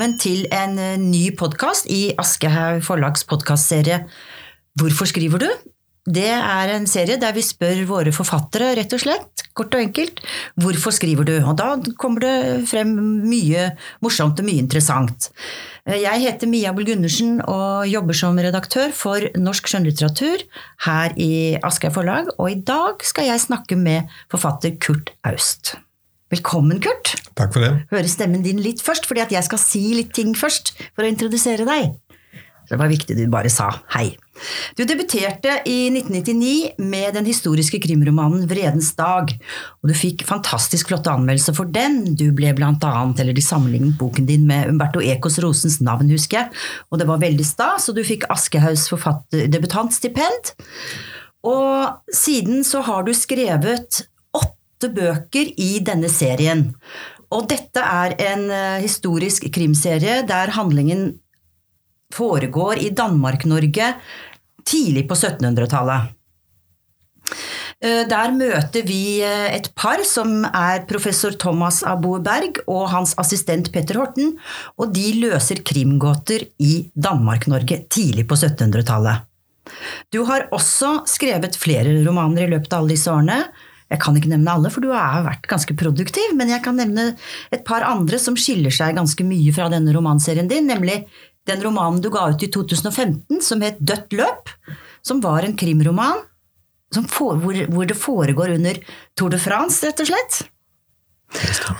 velkommen til en eh, ny podkast i Aschehoug Forlags podkastserie Hvorfor skriver du? Det er en serie der vi spør våre forfattere, rett og slett, kort og enkelt, hvorfor skriver du? Og da kommer det frem mye morsomt og mye interessant. Eh, jeg heter Mia Bull Gundersen og jobber som redaktør for norsk skjønnlitteratur her i Aschehoug Forlag, og i dag skal jeg snakke med forfatter Kurt Aust. Velkommen, Kurt. Takk for det. Høre stemmen din litt først, fordi at jeg skal si litt ting først for å introdusere deg. Så det var viktig du bare sa hei. Du debuterte i 1999 med den historiske krimromanen Vredens dag, og du fikk fantastisk flotte anmeldelser for den. Du ble blant annet, eller De sammenlignet boken din med Umberto Ecos Rosens navn, husker jeg, og det var veldig stas, og du fikk Aschehougs debutantstipend. Og siden så har du skrevet åtte bøker i denne serien. Og dette er en eh, historisk krimserie der handlingen foregår i Danmark-Norge tidlig på 1700-tallet. Eh, der møter vi eh, et par som er professor Thomas Aboe Berg og hans assistent Petter Horten, og de løser krimgåter i Danmark-Norge tidlig på 1700-tallet. Du har også skrevet flere romaner i løpet av alle disse årene, jeg kan ikke nevne alle, for du har vært ganske produktiv, men jeg kan nevne et par andre som skiller seg ganske mye fra denne romanserien din, nemlig den romanen du ga ut i 2015 som het Dødt løp, som var en krimroman for, hvor, hvor, det foregår under Tour de France, rett og slett.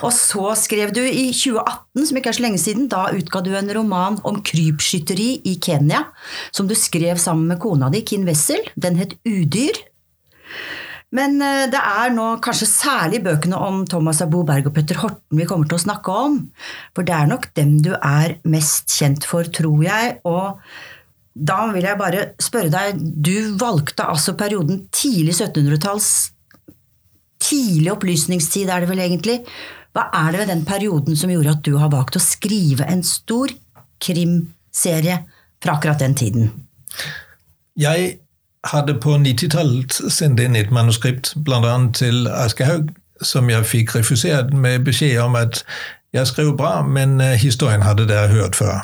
Og så skrev du i 2018, som ikke er så lenge siden, da utga du en roman om krypskytteri i Kenya, som du skrev sammen med kona di, Kin Wessel. Den het Udyr. Men eh, det er nå kanskje særlig bøkene om Thomas Abo Berg og Petter Horten vi kommer til å snakke om. For det er nok dem du er mest kjent for, tror jeg. Og da vil jeg bare spørre deg Du valgte altså perioden tidlig 1700-talls Tidlig opplysningstid er det vel egentlig. Hva er det ved den perioden som gjorde at du har valgt å skrive en stor krimserie fra akkurat den tiden? Jeg hadde på 90-tallet sendt inn et manuskript, bl.a. til Aschehoug, som jeg fikk refusert med beskjed om at jeg skrev bra, men eh, historien hadde dere hørt før.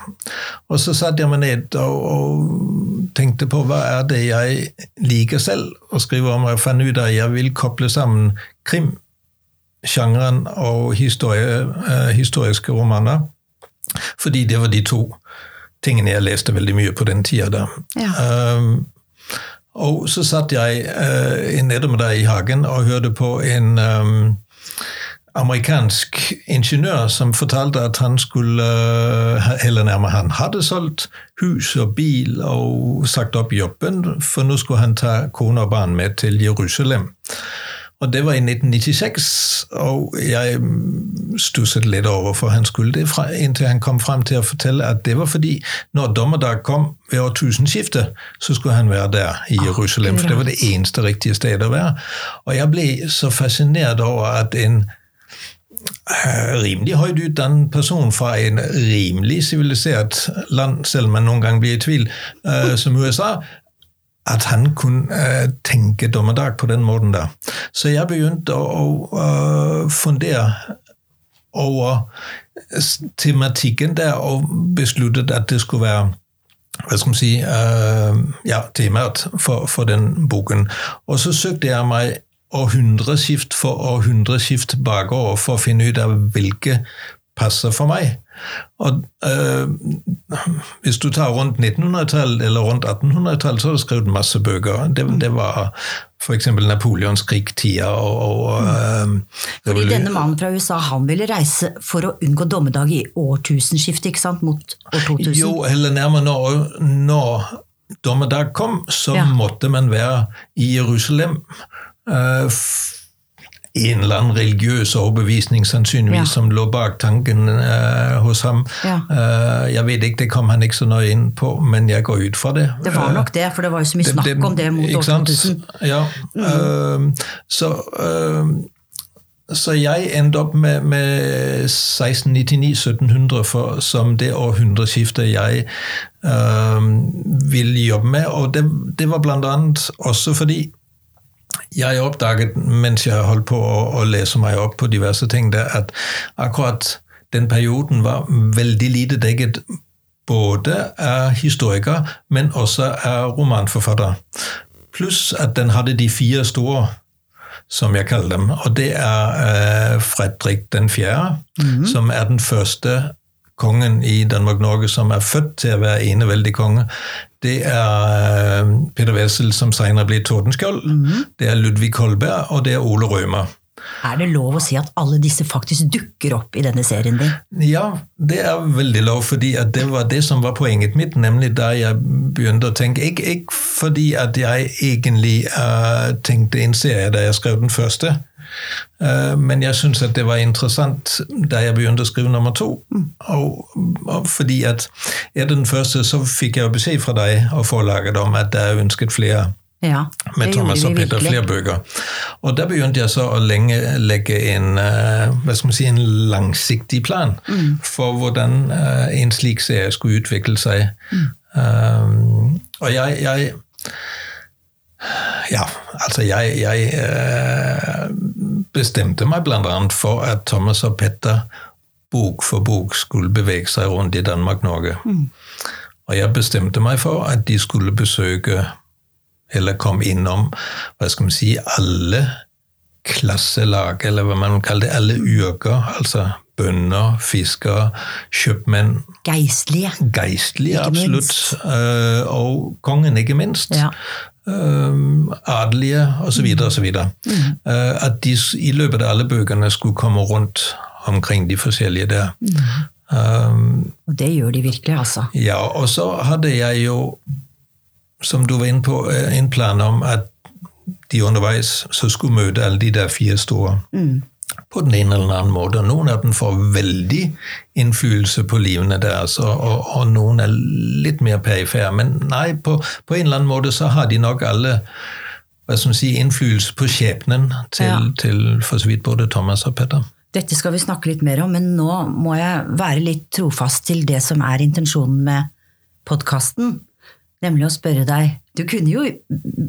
Og så satte jeg meg ned og, og, tenkte på hva er det jeg liker selv å skrive om, Jeg fant ut at jeg vil koble sammen krimsjangeren og historie, uh, historiske romaner, fordi det var de to tingene jeg leste veldig mye på den tida. Ja. Um, og så satt jeg uh, med deg i hagen og hørte på en um, amerikansk ingeniør som fortalte at han skulle uh, Eller nærmere, han hadde solgt hus og bil og sagt opp jobben, for nå skulle han ta kone og barn med til Jerusalem. Og det var i 1996, og jeg stusset litt over for han skulle det, inntil han kom frem til å fortelle at det var fordi når dommerdag kom ved årtusenskiftet, så skulle han være der i Jerusalem, for det var det eneste riktige stedet å være. Og jeg ble så fascinert over at en eh, rimelig høyt utdannet person fra en rimelig sivilisert land, selv om man noen gang blir i tvil, uh, som USA, at han kunne uh, tenke dommedag på den måten der. Så jeg begynte å, å uh, fundere over tematikken der, og besluttet at det skulle være hva skal man si, uh, ja, temaet for, for, den boken. Og så søkte jeg meg århundreskift for århundreskift bakover for å finne ut av hvilke passer for meg. Og øh, Hvis du tar rundt 1900-tallet eller rundt 1800-tallet, så er det skrevet masse bøker. Det, det var f.eks. Napoleons krigstida og, og øh, Fordi denne mannen fra USA han ville reise for å unngå dommedag i årtusenskiftet, ikke sant? Mot år 2000? Jo, eller nærmere når, når dommedag kom, så ja. måtte man være i Jerusalem. Uh, en eller annen religiøs overbevisning sannsynligvis ja. som lå bak tanken uh, hos ham. Ja. Uh, jeg vet ikke, det kom han ikke så nøye inn på, men jeg går ut fra det. Det var nok det, for det var jo så mye snakk det, det, om det mot år 2000. Ja. Mm. Uh, så, så, jeg endte opp med, med 1699-1700 som det århundreskiftet jeg ville jobbe med. Og det, det var annet også fordi jeg oppdaget mens jeg holdt på å, å lese meg opp på diverse ting, det at akkurat den perioden var veldig lite dekket både av historikere, men også av romanforfattere. Pluss at den hadde de fire store, som jeg kaller dem. Og det er eh, Fredrik den fjerde, mm. som er den første kongen i Danmark-Norge som er født til å være eneveldig konge. Det er Peder Peter Wessel, som senere blir Tordenskjold. Mm. Det er Ludvig Kolberg, og det er Ole Rømer. Er det lov å si at alle disse faktisk dukker opp i denne serien din? Ja, det er veldig lov, fordi det var det som var poenget mitt, nemlig da jeg begynte å tenke Ikke, ikke fordi at jeg egentlig uh, tenkte en serie da jeg skrev den første, men jeg syns at det var interessant da jeg begynte å skrive nummer to. Mm. Og, og, fordi at etter den første så fikk jeg beskjed fra deg og forlaget om at det er ønsket flere ja, med Thomas og Peter Flerbøker. Og da begynte jeg så å lenge, legge en, man si, en langsiktig plan mm. for hvordan uh, en slik serie skulle utvikle seg. Mm. Um, og jeg, jeg, Ja, altså jeg, jeg uh, bestemte meg bl.a. for at Thomas og Petter bok for bok skulle bevege seg rundt i Danmark-Norge. Mm. Og jeg bestemte meg for at de skulle besøke eller komme innom hva skal man si, alle klasselag, eller hva man kaller det, alle yrker. Altså bønder, fiskere, kjøpmenn. Geistlige. Geistlige, absolutt. Uh, og kongen, ikke minst. Ja. Uh, adelige, osv., osv. Mm. Uh, at de i løpet av alle bøkene skulle komme rundt omkring de forskjellige der. Mm. Um, og det gjør de virkelig, altså. Ja, og så hadde jeg jo som du var inne på, eh, en plan om at de underveis så skulle møte alle de der fire store. Mm. På den ene eller annen måte. Noen av dem får veldig innflytelse på livene deres, og, og, og noen er litt mer perifere. Men nei, på, på, en eller annen måte så har de nok alle hva som si, innflytelse på skjebnen til, ja. til for så vidt både Thomas og Petter. Dette skal vi snakke litt mer om, men nå må jeg være litt trofast til det som er intensjonen med podkasten nemlig å spørre deg Du kunne jo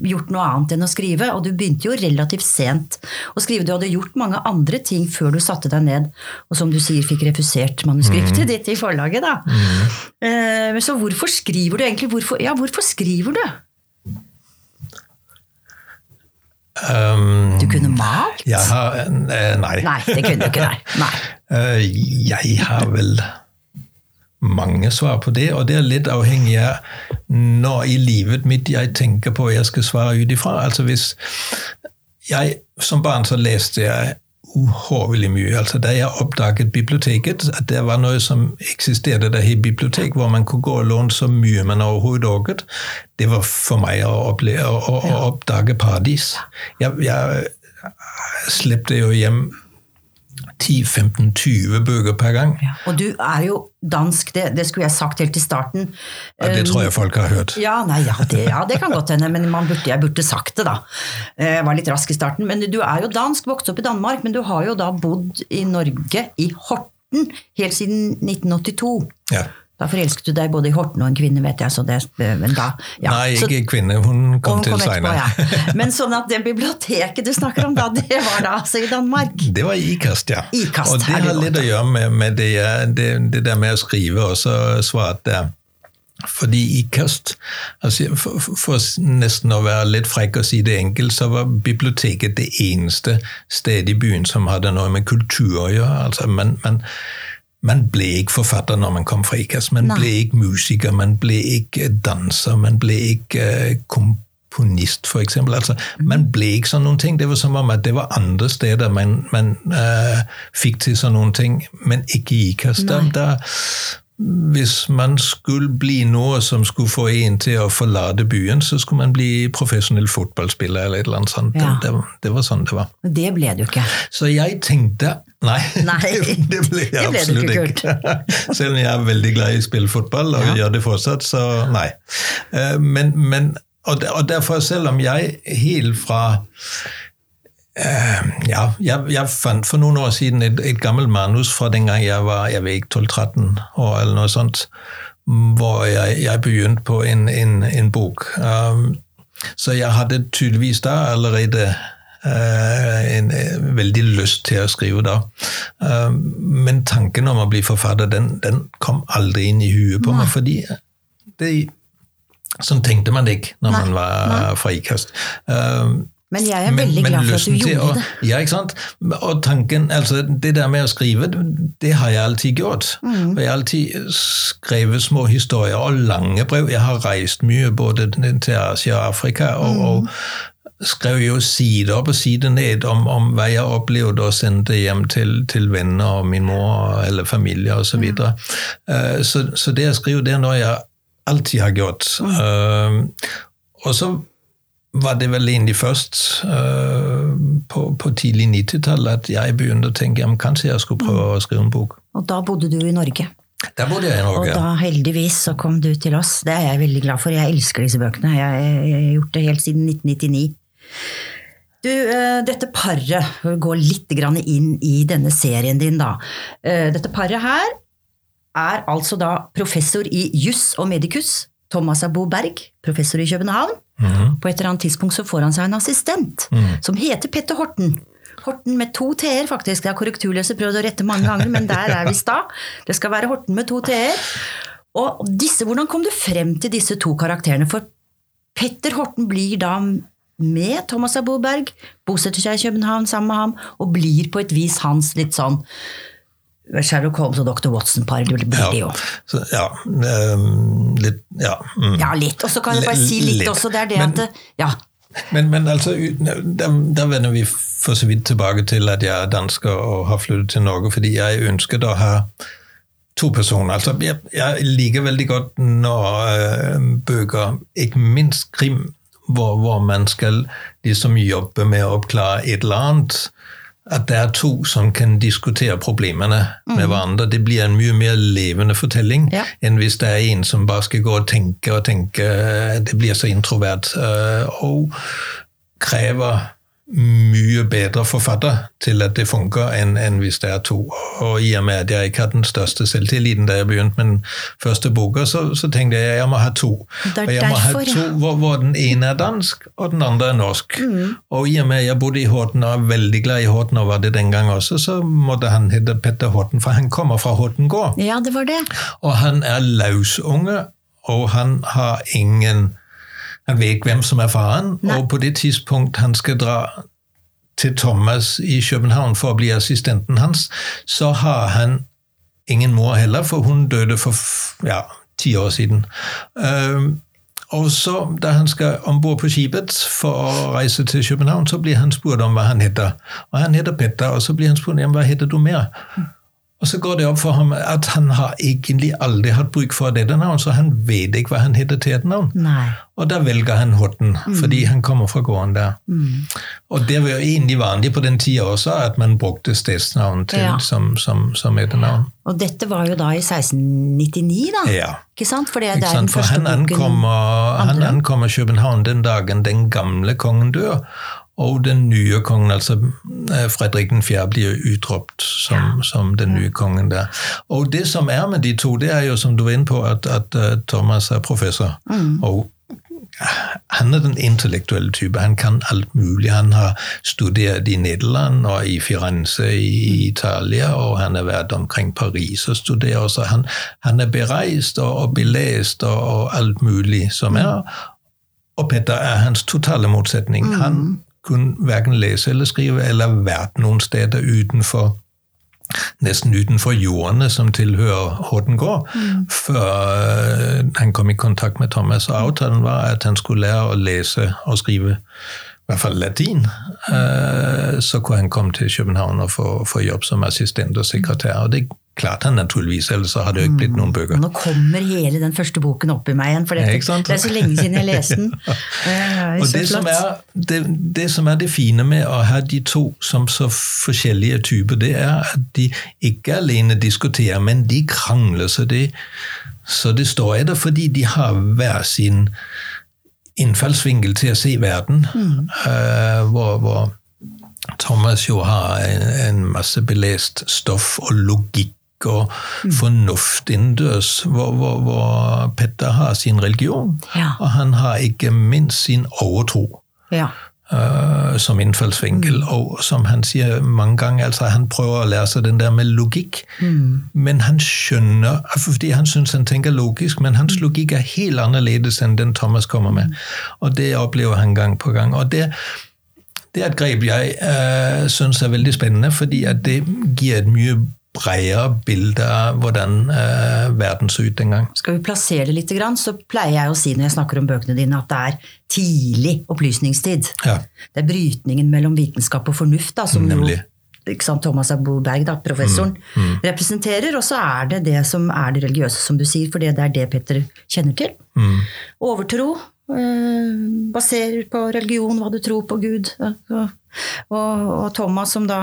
gjort noe annet enn å skrive, og du begynte jo relativt sent å skrive. Du hadde gjort mange andre ting før du satte deg ned, og som du sier, fikk refusert manuskriptet mm. ditt i forlaget, da. Mm. Så hvorfor skriver du egentlig? Hvorfor, ja, hvorfor skriver du? Um, du kunne malt? Har, eh, nei. Nei, det kunne du ikke, nei. nei. Uh, jeg har vel mange svar på det, og det er litt avhengig av når i livet mitt jeg tenker på jeg skal svare ut ifra. Altså hvis jeg, Som barn så leste jeg uhorvelig mye. Altså Da jeg oppdaget biblioteket, at det var noe som eksisterte der i bibliotek, hvor man kunne gå og låne så mye man overhodet orket, det var for meg å, oppleve, å, å oppdage paradis. Jeg, jeg slepte jo hjem 10-15-20 bøker per gang. Ja, og du er jo dansk, det, det, skulle jeg sagt helt i starten. Ja, Det tror jeg folk har hørt. Ja, nei, ja, det, ja, det kan godt hende, men burde, jeg burde sagt det, da. Jeg var litt rask i starten. Men du er jo dansk, vokst opp i Danmark, men du har jo da bodd i Norge, i Horten, helt siden 1982. Ja. Da forelsket du deg både i Horten og en kvinne, vet jeg. så det, men da, ja. Nei, ikke så, kvinne. Hun kom, hun til seinere. Ja. Men sånn at det biblioteket du snakker om da, det var da altså i Danmark? Det var i IKAST, ja. IKAST, og det har litt å gjøre med, med det, det, det, der med å skrive og så svare fordi IKAST, altså for, for, nesten å være litt frekk og si det enkelt, så var biblioteket det eneste stedet i byen som hadde noe med kultur å gjøre. Altså, men, man man ble ikke forfatter når man kom fra IKAS. Man Nei. ble ikke musiker, man ble ikke danser, man ble ikke uh, komponist, f.eks. Altså, mm. Man ble ikke sånn noen ting. Det var som om at det var andre steder man, man uh, fikk til sånne noen ting, men ikke i IKAS. Da, hvis man skulle bli noe som skulle få en til å forlate byen, så skulle man bli profesjonell fotballspiller eller et eller annet sånt. Ja. Det, det, det, var sånn det var. Det ble du ikke. Så jeg tenkte Nei, Nei. det, ble jeg ble absolutt ikke. Selv om jeg er veldig glad i å spille fotball, og ja. gjør det fortsatt, så nei. Eh, men, men og derfor, selv om jeg helt fra ja, jeg, jeg, fant for noen år siden et, et gammelt manus fra den gang jeg var jeg vet 12-13 år, eller noe sånt, hvor jeg, jeg begynte på en, en, en bok. Um, så jeg hadde tydeligvis da allerede en veldig lyst til å skrive da. Men tanken om å bli forfatter, den, den kom aldri inn i huet på Nei. meg. fordi det, sånn tenkte man ikke når Nei. man var frikast. Men jeg er veldig men, glad for at du gjorde å, det. Ja, ikke sant? Og tanken, altså Det der med å skrive, det har jeg alltid gjort. Mm. Og jeg har alltid skrevet små historier og lange brev. Jeg har reist mye både til Asia og Afrika. og, mm. og skrev jo side opp og side ned om, om hva jeg opplevde og sendte hjem til, til venner og min mor eller familie osv. Så, videre. mm. uh, så, så det jeg skriver, det er noe jeg alltid har gjort. Uh, og så var det vel egentlig først uh, på, på, tidlig 90-tallet at jeg begynte å tenke om kanskje jeg skulle prøve å skrive en bok. Og da bodde du i Norge? Da bodde jeg i Norge. Og da heldigvis så kom du til oss. Det er jeg veldig glad for. Jeg elsker disse bøkene. Jeg, jeg har gjort det helt siden 1999. Du, uh, dette paret, går litt inn i denne serien din, da. Uh, dette paret her er altså da professor i juss og medicus Thomas Abo Berg, professor i København. Mm. På et eller annet tidspunkt så får han seg en assistent mm. som heter Petter Horten. Horten med to t-er, faktisk. Det har korrekturleser prøvd å rette mange ganger, men der er vi sta. Det skal være Horten med to t-er. Og disse, hvordan kom du frem til disse to karakterene? For Petter Horten blir da med Thomas Abo Berg, bosetter seg i København sammen med ham, og blir på et vis hans litt sånn Sherlock Holmes og Dr. Watson-par. Blir det jo. Ja, um, litt Ja. Mm. Ja, litt. Og så kan du bare si litt, litt. også. Det er det men, at Ja. Men, men altså, da, vender vi for så vidt tilbake til at jeg er dansker og har flyttet til Norge fordi jeg ønsket å ha to personer. Altså, jeg, jeg liker veldig godt når uh, bøker, ikke minst krim, hvor, hvor man skal liksom jobbe med å oppklare et eller annet at det er to som kan diskutere problemene mm. med hverandre. Det blir en mye mer levende fortelling ja. enn hvis det er en som bare skal gå og tenke og tenke. Det blir så introvert. Eh, og krever mye bedre forfatter til at det funker, enn, enn hvis det er to. Og i og med at jeg ikke har den største selvtilliten da jeg begynte med den første boka, så, så tenkte jeg at jeg må ha to. og jeg må ha to hvor, hvor, den ene er dansk, og den andre er norsk. Mm. Og i og med at jeg bodde i Horten og er veldig glad i Horten, og var det den gang også, så måtte han hete Petter Horten, for han kommer fra Horten gård. Ja, det var det. Og han er lausunge, og han har ingen han vet hvem som er faren, Nei. og på det tidspunkt han skal dra til Thomas i København for å bli assistenten hans, så har han ingen mor heller, for hun døde for ja, ti år siden. Um, og så, Da han skal om bord på skipet for å reise til København, så blir han spurt om hva han heter. Og Han heter Petter, og så blir han spurt om hva heter du mer. Og så går det opp for ham at han har egentlig aldri hatt bruk for dette navnet, så han vet ikke hva han heter til et navn. Nei. Og da velger han Horten, mm. fordi han kommer fra gården der. Mm. Og det var jo egentlig vanlig på den tida også, at man brukte stedsnavn til, ja. som, som, som etternavn. Og dette var jo da i 1699, da? Ja. Ikke sant? For det er den For han ankommer, han ankommer København den dagen den gamle kongen dør. Og den nye kongen, altså eh, Fredrik 4., blir utropt som, ja. som, den nye kongen der. Og det som er med de to, det er jo som du var inne på, at, at eh, Thomas er professor. Mm. og han er den intellektuelle type. Han kan alt mulig. Han har studert i Nederland og i Firenze i mm. Italia, og han har vært omkring Paris og studert. Så han, han er bereist og, og belest og, og, alt mulig som mm. er. Og Petter er hans totale motsetning. Han kunne verken lese eller skrive, eller vært noen steder utenfor nesten utenfor jordene som tilhører Hortengård, mm. før uh, han kom i kontakt med Thomas. Og avtalen var at han skulle lære å lese og skrive i hvert fall latin. Uh, så kunne han komme til København og få, få jobb som assistent og sekretær. Og det klart han naturligvis, ellers så hadde det ikke blitt noen bøker. Nå kommer hele den første boken opp i meg igjen, for dette, det er så lenge siden jeg leste den. Det og det som, er, det, det som, er, det, fine med å ha de to som så forskjellige typer, det er at de ikke alene diskuterer, men de krangler. Så det, så det står etter fordi de har hver sin innfallsvinkel til å se verden. Mm. Uh, hvor, hvor Thomas jo har en, en, masse belest stoff og logikk og mm. fornuft innendørs, hvor, hvor, hvor, Petter har sin religion, ja. og han har ikke minst sin overtro. Ja. uh, som innfallsvinkel. Mm. Og som han sier mange ganger, altså han prøver å lære seg den der med logikk. Mm. Men han skjønner Fordi han syns han tenker logisk, men hans mm. logikk er helt annerledes enn den Thomas kommer med. Og det opplever han gang på gang. Og det, det er et grep jeg uh, syns er veldig spennende, fordi at det gir et mye bredere bilde av hvordan eh, verden så ut den gang. Skal vi plassere det litt, så pleier jeg å si når jeg snakker om bøkene dine, at det er tidlig opplysningstid. Ja. Det er brytningen mellom vitenskap og fornuft da, som Nemlig. jo Thomas Abou Berg, da, professoren, mm, mm. representerer. Og så er det det som er det religiøse, som du sier, for det er det Petter kjenner til. Mm. Overtro. Øh, baserer på religion, hva du tror på Gud. Og, og, og Thomas som da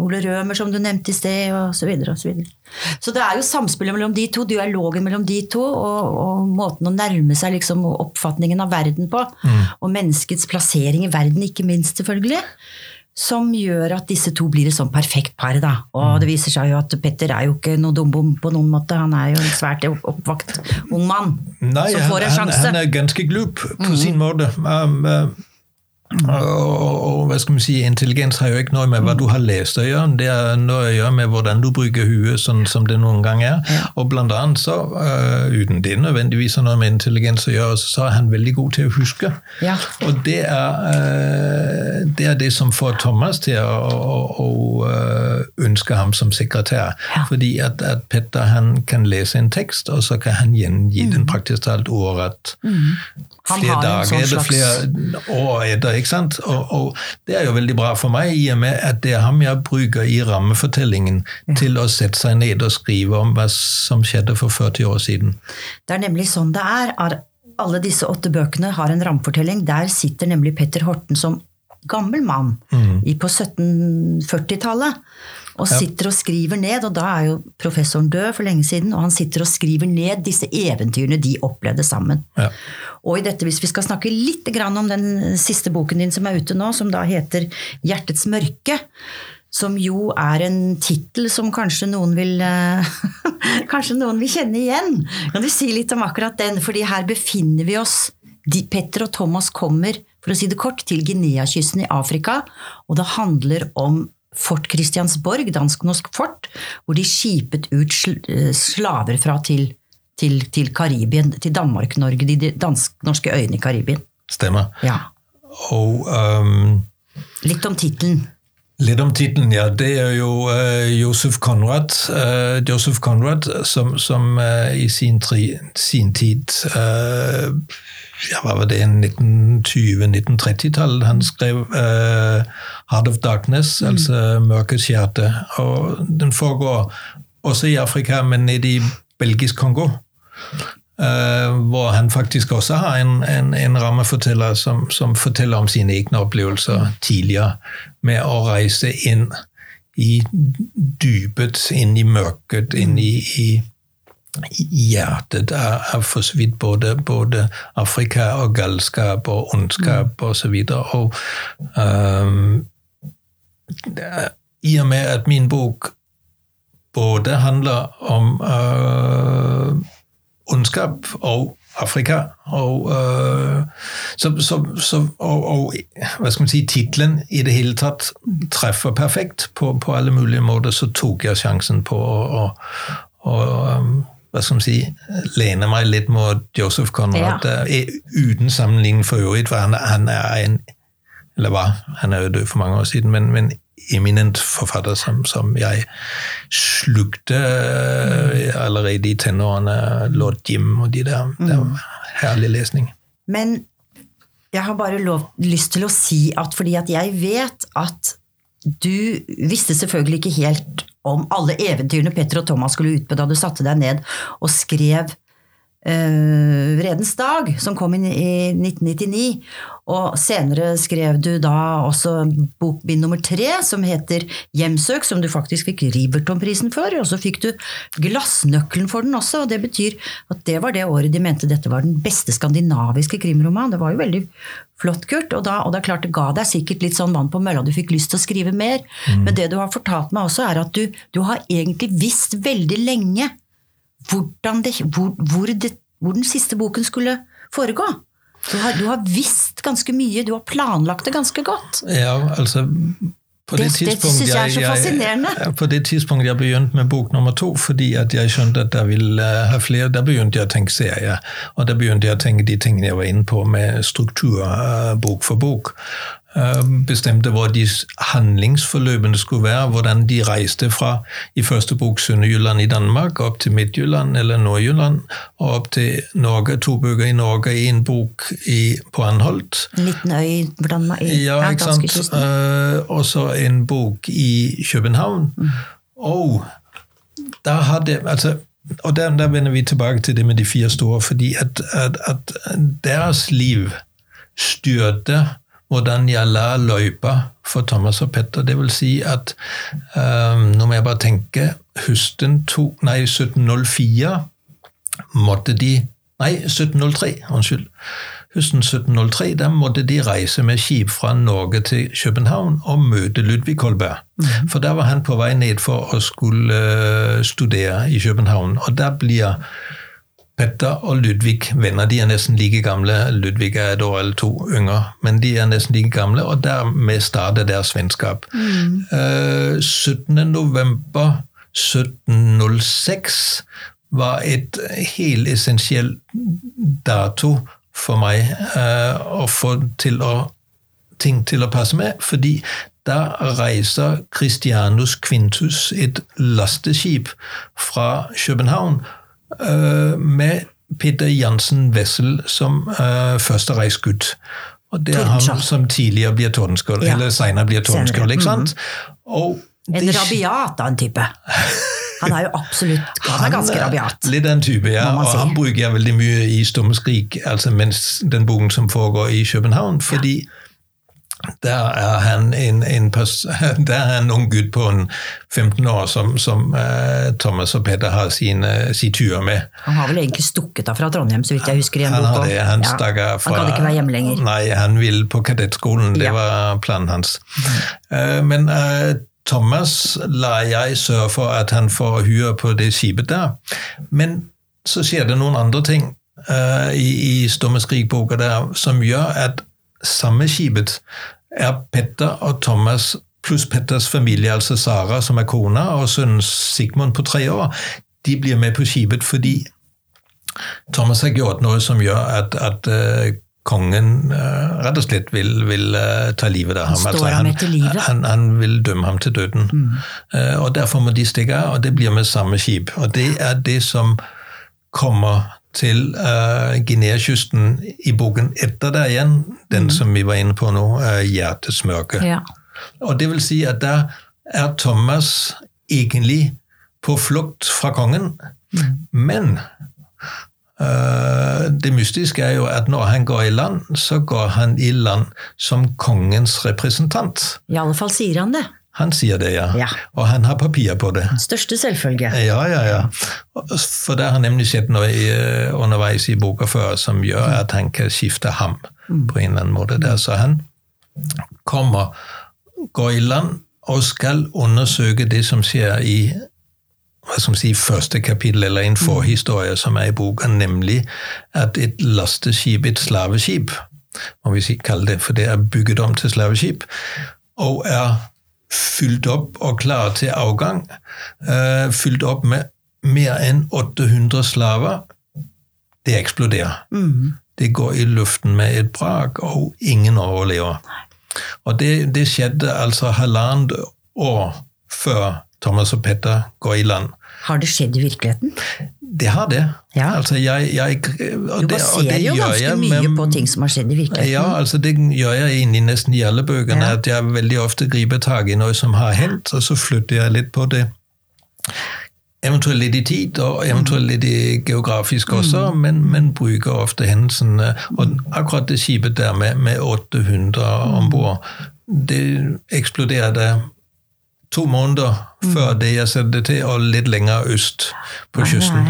Ole Rømer, som du nevnte i sted, osv. Så, videre, og så, videre. så det er jo samspillet mellom de to, dialogen mellom de to, og, og måten å nærme seg liksom, oppfatningen av verden på. Mm. Og menneskets plassering i verden, ikke minst, selvfølgelig. Som gjør at disse to blir et sånn perfekt par. Da. Og det viser seg jo at Petter er jo ikke noe dumbom på noen måte. Han er jo en svært oppvakt ung mann Nei, som får en sjanse. Han, han er ganske glup på mm. sin måte. Um, uh, og, hva skal vi si, Intelligens har jo ikke noe med hva du har lest å gjøre, det har noe å gjøre med hvordan du bruker huet sånn som det noen gang er. Ja. Og blant annet så, uh, uten det nødvendigvis har noe med intelligens å gjøre, så er han veldig god til å huske. Ja. Og det er, uh, det er, det som får Thomas til å, å, å uh, ønske ham som sekretær. Ja. Fordi at, at, Petter han kan lese en tekst, og så kan han gjengi mm. den praktisk talt ordrett. Mm. Flere dager sånn slags... flere år etter ikke sant? Og, og, det er jo veldig bra for meg, i og med at det er ham jeg bruker i rammefortellingen til å sette seg ned og skrive om hva som skjedde for 40 år siden. Det er nemlig sånn det er. Alle disse åtte bøkene har en rammefortelling. Der sitter nemlig Petter Horten som gammel mann mm. på 1740-tallet og sitter og skriver ned, og da er jo professoren død for lenge siden, og han sitter og skriver ned disse eventyrene de opplevde sammen. Ja. Og i dette, hvis vi skal snakke litt om den siste boken din som er ute nå, som da heter Hjertets mørke, som jo er en tittel som kanskje noen vil Kanskje noen vil kjenne igjen. Kan du si litt om akkurat den? Fordi her befinner vi oss Petter og Thomas kommer, for å si det kort, til Guinea-kysten i Afrika, og det handler om Fort Christiansborg, dansk-norsk fort, hvor de skipet ut eh, slaver fra til, til, til Karibien, til Danmark-Norge, de dansk-norske øyene i Karibien. Stemmer. Ja. Og um, Litt om tittelen. Litt om tittelen, ja. Det er jo uh, Josef Conrad, uh, Joseph Conrad som, som uh, i sin, tri, sin tid ja, hva var det, 1920-1930-tallet. Han skrev 'Heart of Darkness', mm. altså 'Mørkets hjerte'. Og den foregår også i Afrika, men nede i belgisk Kongo. Uh, hvor han faktisk også har en, en, en rammeforteller som, som, forteller om sine egne opplevelser tidligere med å reise inn i dypet, inn i mørket, inn i, i hjertet av for så vidt både, både, Afrika og galskap og ondskap mm. osv. Og, og um, I og med at min bok både handler om uh, ondskap og Afrika. Og, øh, så, så, så, og, og, hva skal man si, tittelen i det hele tatt treffer perfekt på, på alle mulige måter. Så tok jeg sjansen på å, å, hva skal man si, lene meg litt mot Joseph Conrad. Ja. Uten sammenligning for øvrig, for han, han, er en Eller hva, han er jo død for mange år siden, men, men eminent forfatter som, som jeg slukte uh, allerede i tenårene. Lord Jim og de der. Det var mm. herlig lesning. Men jeg har bare lov, lyst til å si at fordi at jeg vet at du visste selvfølgelig ikke helt om alle eventyrene Petter og Thomas skulle ut på da du satte deg ned og skrev uh, Vredens dag, som kom inn i 1999. Og senere skrev du da også bokbind nummer tre, som heter Hjemsøk, som du faktisk fikk Ribertonprisen for. Og så fikk du Glassnøkkelen for den også, og det betyr at det var det året de mente dette var den beste skandinaviske krimromanen. Det var jo veldig flott, Kurt. Og, da, og det er klart det ga deg sikkert litt sånn vann på mølla, du fikk lyst til å skrive mer. Mm. Men det du har fortalt meg også, er at du, du har egentlig visst veldig lenge det, hvor, hvor, det, hvor, den siste boken skulle foregå. Du har, du har visst ganske mye, du har planlagt det ganske godt. Ja, altså på det, det, det syns jeg er så fascinerende. Jeg, på det tidspunktet jeg begynte med bok nummer to, fordi at jeg skjønte at jeg ville ha flere, da begynte jeg å tenke serie. Og da begynte jeg å tenke de tingene jeg var inne på med struktur, bok for bok. Eh, bestemte hva de handlingsforløpene skulle være. Hvordan de reiste fra i første bok Sunnhjulland i Danmark opp til Midtjylland eller Nordjylland, og opp til Norge. To bøker i Norge, i en bok i, på Anholt. En liten øy hvordan, i, Ja, ikke sant. Uh, og så en bok i København. Mm. Og da hadde altså og der, der, vender vi tilbake til det med de fire store, fordi at, at, at deres liv styrte hvordan la løypa for Thomas og Petter. Det vil si at um, Nå må jeg bare tenke Høsten to, nei, 1704 måtte de Nei, 1703. Unnskyld. Høsten 1703 da måtte de reise med skip fra Norge til København og møte Ludvig Kolberg. Mm. For da var han på vei ned for å skulle uh, studere i København. Og da blir Petter og Ludvig venner. De er nesten like gamle. Ludvig er et år eller to yngre, men de er nesten like gamle, og dermed starter deres vennskap. Mm. Uh, 17. november 1706 var et helt essensiell dato for meg uh, å få til å, ting til å passe med, fordi da reiser Christianus Quintus, et lasteskip fra København, Eh, med Peter Jansen Wessel som uh, første reisgutt. Og det er han som tidligere blir Tordenskjold, ja. eller senere blir Tordenskjold. ikke sant? Mm. en rabiat av en type. Han er jo absolutt han er ganske rabiat. Litt den type, ja. Og han bruker jeg veldig mye i Stumme skrik, altså mens den boken som foregår i København. fordi ja der er han en, en, der er en ung gutt på en 15 år som, som uh, Thomas og Peter har sine, sin tur med. Han har vel egentlig stukket av fra Trondheim, så vidt jeg husker. han, har det, han, ja, fra, han kan ikke være hjemme lenger. Nei, han vil på kadettskolen. Det ja. var planen hans. Uh, men uh, Thomas lar jeg sørge for at han får hyre på det skipet der. Men så skjer det noen andre ting i, i Stumme skrik-boka der som gjør at samme skipet er Petter og Thomas pluss Petters familie, altså Sara, som er kona, og sønnen Sigmund på tre år, de blir med på skipet fordi Thomas har gjort noe som gjør at, at uh, kongen uh, rett og slett vil, vil uh, ta livet av ham. Han, altså, han, han, han, han, vil dømme ham til døden. Mm. og Derfor må de stikke av, og det blir med samme skip. Og Det er det som kommer til uh, Guinea-kysten i boken etter det igjen, den mm. som vi var inne på nå, uh, 'Hjertesmørket'. Ja. Og det vil si at der er Thomas egentlig på flukt fra kongen, mm. men uh, det mystiske er jo at når han går i land, så går han i land som kongens representant. I alle fall sier han det. Han sier det, ja. ja. Og han har papir på det. Største selvfølge. Ja, ja, ja. For det har nemlig skjedd noe eh, underveis i boka før som gjør mm. at han kan skifte ham mm. på en eller annen måte. der. Så han kommer, går i land og skal undersøke det som skjer i hva skal man si, første kapittel, eller en mm. forhistorie som er i boka, nemlig at et lasteskip, et slaveskip, må vi si, kalle det, for det er bygget om til slaveskip, og er fylt opp og klar til avgang. Uh, fylt opp med mer enn 800 slaver. Det eksploderer. Mm. Det går i luften med et brak, og ingen overlever. Og det, det skjedde altså halvannet år før Thomas og Petter går i land. Har det skjedd i virkeligheten? Det har det. Ja. Altså, jeg, jeg, du baserer jo ganske jeg, mye men, på ting som har skjedd i virkeligheten. Ja, altså det gjør jeg i nesten i alle bøkene. Ja. At jeg veldig ofte griper tak i noe som har hendt, og så flytter jeg litt på det. Eventuelt litt i tid, og eventuelt litt geografisk også, mm. men, men, bruker ofte hendelsene. Og akkurat det skipet der med, med 800 om bord, det eksploderte to måneder før det jeg sendte til, og litt lenger øst på kysten.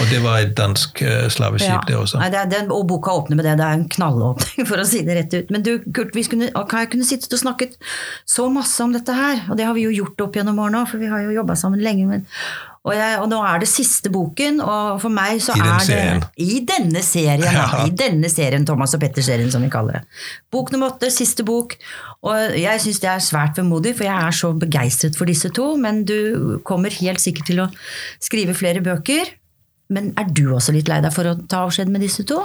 Og det var et dansk uh, slaveskip, ja. det også. Nei, det er, og boka åpner med det. Det er en knallåpning, for å si det rett ut. Men du, Kurt, vi kunne, jeg kunne sittet og snakket så masse om dette her, og det har vi jo gjort opp gjennom årene òg, for vi har jo jobba sammen lenge. Men, og, jeg, og, nå er det siste boken, og for meg så I er serien. det I denne serien! Ja. I denne serien, Thomas og Petter-serien, som vi kaller det. Bok nummer åtte, siste bok. Og jeg syns det er svært vemodig, for jeg er så begeistret for disse to. Men du kommer helt sikkert til å skrive flere bøker. Men er du også litt lei deg for å ta avskjed med disse to?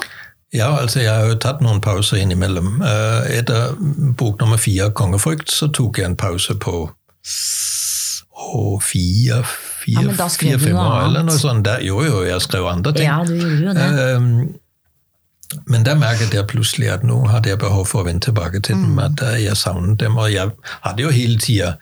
Ja, altså jeg har jo tatt noen pauser innimellom. Eh, etter bok nummer fire, 'Kongefrykt', så tok jeg en pause på og fire, fire, ja, fire fem år, eller noe sånt. Der, jo, jo, jeg skrev andre ting. Ja, du gjorde jo det. Um, men der merket jeg plutselig at nå hadde jeg behov for å vende tilbake til dem. Mm. At jeg savnet dem. Og jeg hadde jo hele tida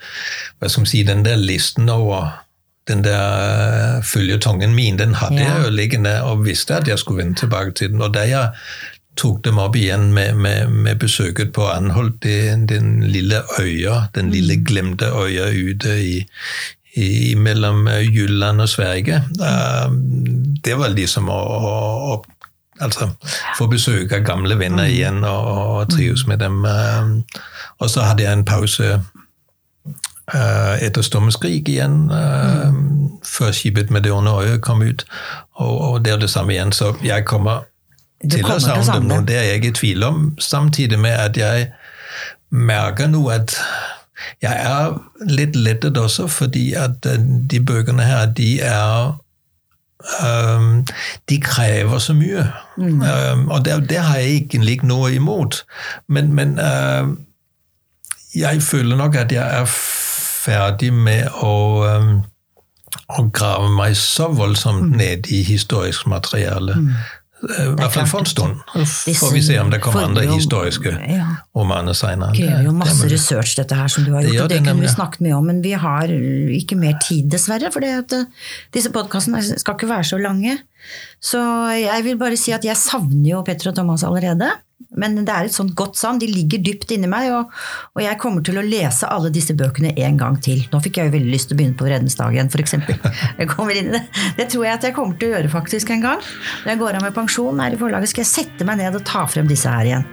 si, den der listen over den der føljetongen min, den hadde ja. jeg jo liggende og visste at jeg skulle vende tilbake til den. Og da jeg tok dem opp igjen med, med, med besøket på Anholt, det, den, lille øya, den lille mm. glemte øya ute i, i, mellom Jylland og Sverige. Det var liksom å, å altså, få besøk av gamle venner mm. igjen og, og trives med dem. Og så hadde jeg en pause etter Stormens krig igjen, mm. før skipet med det onde øyet kom ut. Og, og det er det samme igjen. Så jeg kommer til å savne dem nå, det er jeg ikke i tvil om. Samtidig med at jeg merker nå at jeg er litt lettet også, fordi at de bøkene her, de er um, De krever så mye. Mm. Um, og det, det, har jeg egentlig ikke noe imot. Men, men uh, jeg føler nok at jeg er ferdig med å um, å grave meg så voldsomt mm. ned i historisk materiale. Mm. I hvert fall for en stund. Får vi se om det kommer andre historiske ja. romaner seinere. Det krever jo masse research, dette her, som du har gjort. Ja, det, det kunne vi snakket mye om, men vi har ikke mer tid, dessverre. For eh, disse podkastene skal ikke være så lange. Så jeg vil bare si at jeg savner jo Petter og Thomas allerede. Men det er et sånt godt savn. De ligger dypt inni meg, og, og, jeg kommer til å lese alle disse bøkene en gang til. Nå fikk jeg jo veldig lyst til å begynne på Reddens dag igjen, f.eks. Jeg kommer inn i det. Det tror jeg at jeg kommer til å gjøre faktisk en gang. Når jeg går av med pensjon her i forlaget, skal jeg sette meg ned og ta frem disse her igjen.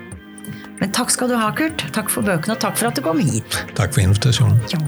Men takk skal du ha, Kurt. Takk for bøkene, og takk for at du kom hit. Takk for invitasjonen. Ja.